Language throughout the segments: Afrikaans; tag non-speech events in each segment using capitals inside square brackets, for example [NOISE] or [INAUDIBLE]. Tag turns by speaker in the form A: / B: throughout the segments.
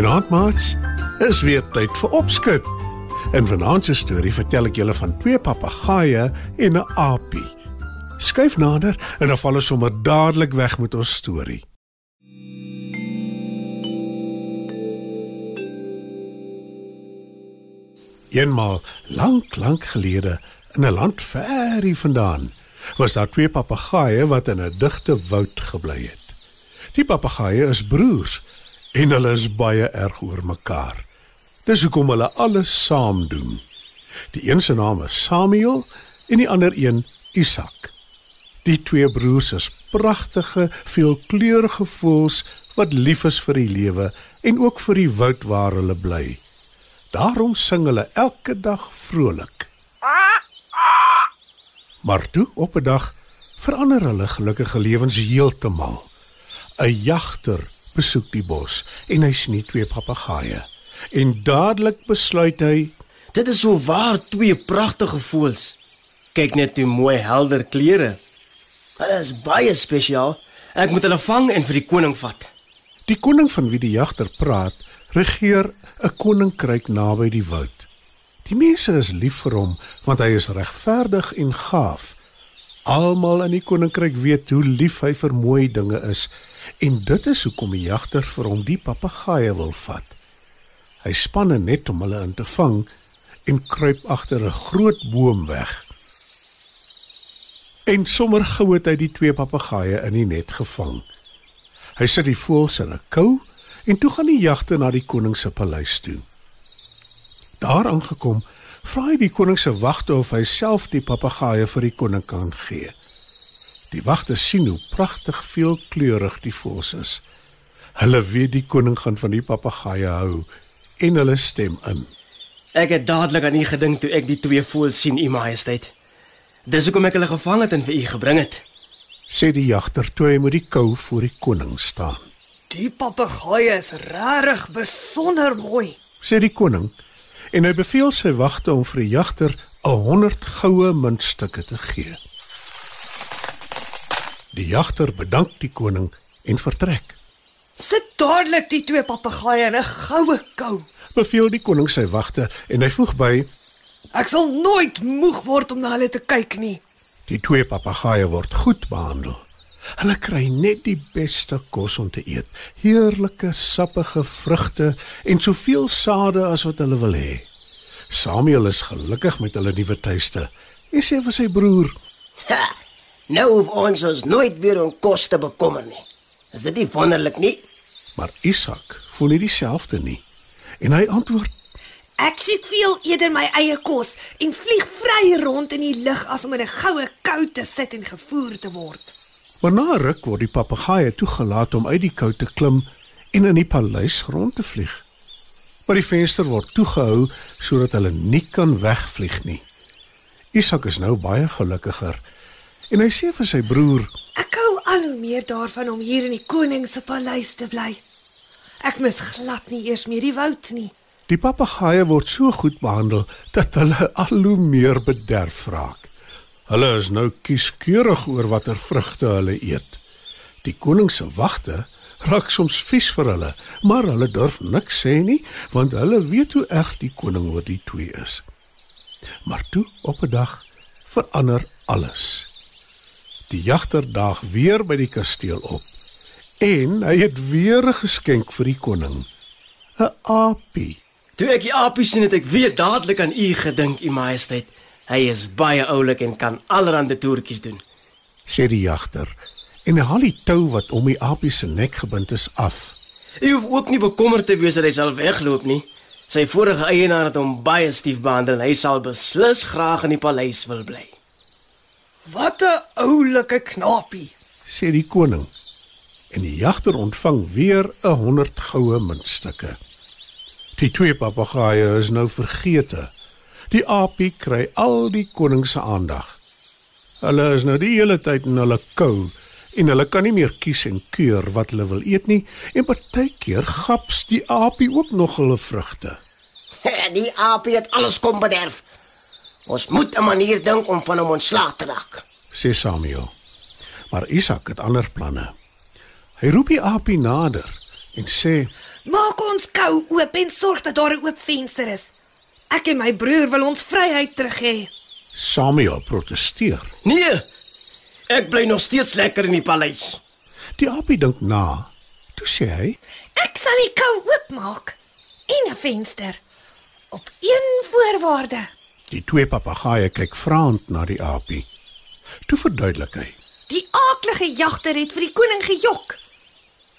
A: Goeienaand, maats. Is weer tyd vir opskud. In vanaand se storie vertel ek julle van twee papegaaie en 'n aapie. Skuif nader en dan val ons sommer dadelik weg met ons storie. Eenmaal, lank, lank gelede, in 'n land ver hier vandaan, was daar twee papegaaie wat in 'n digte woud gebly het. Die papegaaie is broers en hulle is baie erg oor mekaar. Dis hoekom hulle alles saam doen. Die een se naam is Samuel en die ander een Isak. Die twee broers is pragtige, veelkleurige voëls wat lief is vir die lewe en ook vir die woud waar hulle bly. Daarom sing hulle elke dag vrolik. Maar toe op 'n dag verander hulle gelukkige lewens heeltemal. 'n Jagter besoek die bos en hy sien twee papegaaie. En dadelik besluit hy,
B: Dit is so waar twee pragtige voëls. Kyk net hoe mooi helder kleure. Hulle is baie spesiaal. Ek moet hulle vang en vir die koning vat.
A: die koning van wie die jagter praat, regeer 'n koninkryk naby die woud. Die mense is lief vir hom want hy is regverdig en gaaf. Almal in die koninkryk weet hoe lief hy vir mooi dinge is en dit is hoekom die jagter vir hom die papegaaie wil vat. Hy spanne net om hulle in te vang en kruip agter 'n groot boom weg. En sommer gou het hy die twee papegaaie in die net gevang. Hy sit die voëls in 'n kou en toe gaan die jagter na die koning se paleis toe. Daar aangekom, vra hy die koning se wagte of hy self die papegaaie vir die koning kan gee. Die wagte sien hoe pragtig veelkleurig die voëls is. Hulle weet die koning gaan van die papegaaie hou en hulle stem in.
B: Ek het dadelik aan u gedink toe ek die twee voëls sien, u majesteit. Dis hoekom ek hulle gevang het en vir u gebring het.
A: Sê die jagter toe hy met die kou voor die koning staan.
C: Die papegaaie is regtig besonder mooi.
A: Sê die koning en hy beveel sy wagte om vir die jagter 'n 100 goue muntstukke te gee. Die jagter bedank die koning en vertrek.
C: Sit dadelik die twee papegaaie in 'n goue kou.
A: Beveel die koning sy wagte en hy voeg by:
C: Ek sal nooit moeg word om na hulle te kyk nie.
A: Die twee papegaaie word goed behandel. Hulle kry net die beste kos om te eet. Heerlike sappige vrugte en soveel sade as wat hulle wil hê. Samuel is gelukkig met hulle nuwe tuiste. Hy sê vir sy broer:
D: Ha, nou hoef ons ons nooit weer om kos te bekommer nie. Is dit nie wonderlik nie?
A: Maar Isak voel nie dieselfde nie. En hy antwoord:
C: Ek soek veel eerder my eie kos en vlieg vry rond in die lug as om in 'n goue kou te sit en gevoer te word.
A: Maar na 'n ruk word die papegaaie toegelaat om uit die kou te klim en in die paleis rond te vlieg. Maar die venster word toegehou sodat hulle nie kan wegvlieg nie. Isak is nou baie gelukkiger en hy sê vir sy broer:
C: Ek hou al hoe meer daarvan om hier in die koning se paleis te bly. Ek mis glad nie eers meer die woud nie.
A: Die papegaaie word so goed behandel dat hulle al hoe meer bederf raak. Hulle is nou kieskeurig oor watter vrugte hulle eet. Die koning se wagte raak soms vies vir hulle, maar hulle durf niks sê nie want hulle weet hoe erg die koning oor die twee is. Maar toe op 'n dag verander alles. Die jagter daag weer by die kasteel op en hy het weer 'n geskenk vir die koning. 'n Aapie.
B: Toe ek die apies sien het ek weer dadelik aan u gedink, u majesteit. Hy is baie oulik en kan allerlei toertjies doen.
A: sê die jagter en hy haal die tou wat om die aapie se nek gebind is af.
B: U hoef ook nie bekommerd te wees dat hy sal wegloop nie. Sy vorige eienaar het hom baie stief behandel en hy sal beslis graag in die paleis wil bly.
C: Wat 'n oulike knapie.
A: sê die koning. en die jagter ontvang weer 'n 100 goue muntstukke. Die twee papegaaie is nou vergete. Die aapie kry al die koning se aandag. Hulle is nou die hele tyd in hulle kou en hulle kan nie meer kies en keur wat hulle wil eet nie en partykeer gaps die aapie ook nog hulle vrugte. [LAUGHS]
D: Die aapie het alles kom bederf. Ons moet 'n manier dink om van hom ontslae te raak.
A: sê Samuel. Maar Isak het ander planne. Hy roep die aapie nader en sê:
C: Maak ons kou oop en sorg dat daar 'n oop venster is. Ek en my broer wil ons vryheid terug hê.
A: Samuel protesteer.
B: Nee. Ek bly nog steeds lekker in die paleis.
A: Die aapie dink na. Toe sê hy:
C: Ek sal die kou oopmaak en 'n venster op een voorwaarde.
A: Die twee papegaaie kyk vraend na die aapie. Toe verduidelik hy:
C: Die aaklige jagter het vir die koning gejok.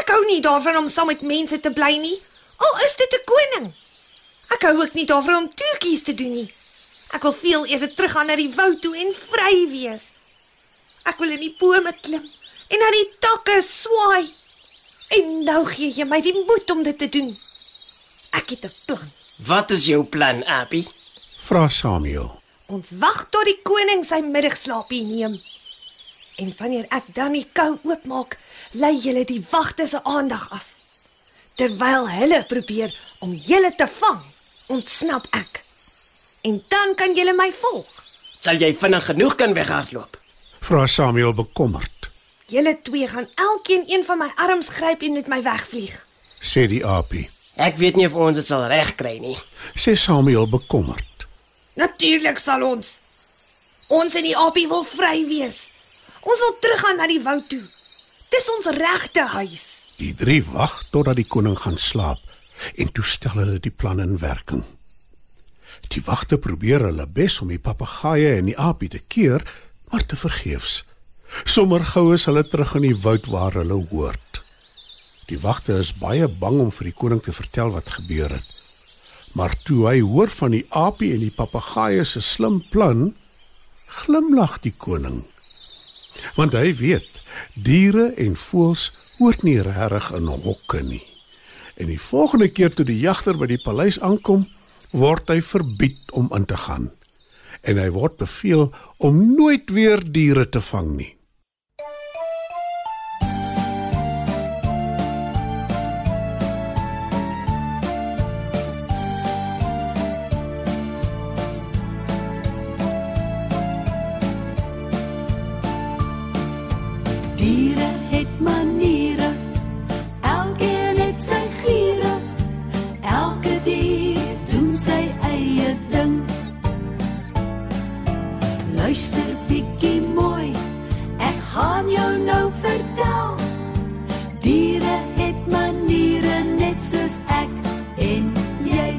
C: Ek hou nie daarvan om saam met mense te bly nie, al is dit 'n koning. Ek hou ook nie daarvan om toertjies te doen nie. Ek wil veel eerder teruggaan na die woud toe en vry wees. Ek wil in die bome klim en na die takke swaai. En nou gee jy my die moed om dit te doen. Ek het 'n plan.
B: Wat is jou plan, Appie?
A: Vra Samuel.
C: Ons wag tot die koning sy middagslaapie neem. En wanneer ek dan die kou oopmaak, lei julle die wagte se aandag af. Terwyl hulle probeer om julle te vang, ontsnap ek. En dan kan julle my volg.
B: Sal jy vinnig genoeg kan weghardloop?
A: Vra Samuel bekommerd.
C: Julle twee gaan elkeen een van my arms gryp en met my wegvlieg.
A: Sê die aapie.
B: Ek weet nie of ons dit sal regkry nie.
A: Sê Samuel bekommerd.
C: Natuurlik sal ons. Ons en die aapie wil vry wees. Ons wil teruggaan na die woud toe. Dis ons regte huis.
A: Die drie wag totdat die koning gaan slaap en toe stel hulle die plan in werking. Die wagte probeer hulle bes om die papegaaie en die aapie te keer, maar te vergeefs. Sommer gou is hulle terug in die woud waar hulle hoort. Die wagte is baie bang om vir die koning te vertel wat gebeur het. Maar toe hy hoor van die aapie en die papegaaie se slim plan, glimlag die koning. Want hy weet, diere en voëls hoort nie regtig in hokke nie. En die volgende keer toe die jagter by die paleis aankom, word hy verbied om in te gaan. En hy word beveel om nooit weer diere te vang nie.
E: Luister bietjie mooi. Ek gaan jou nou vertel. Diere het maniere net soos ek en jy.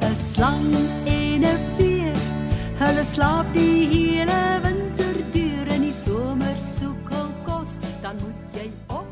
E: 'n Slang en 'n beer. Hulle slaap die hele winter deur en die somer soek hul kos. Dan moet jy op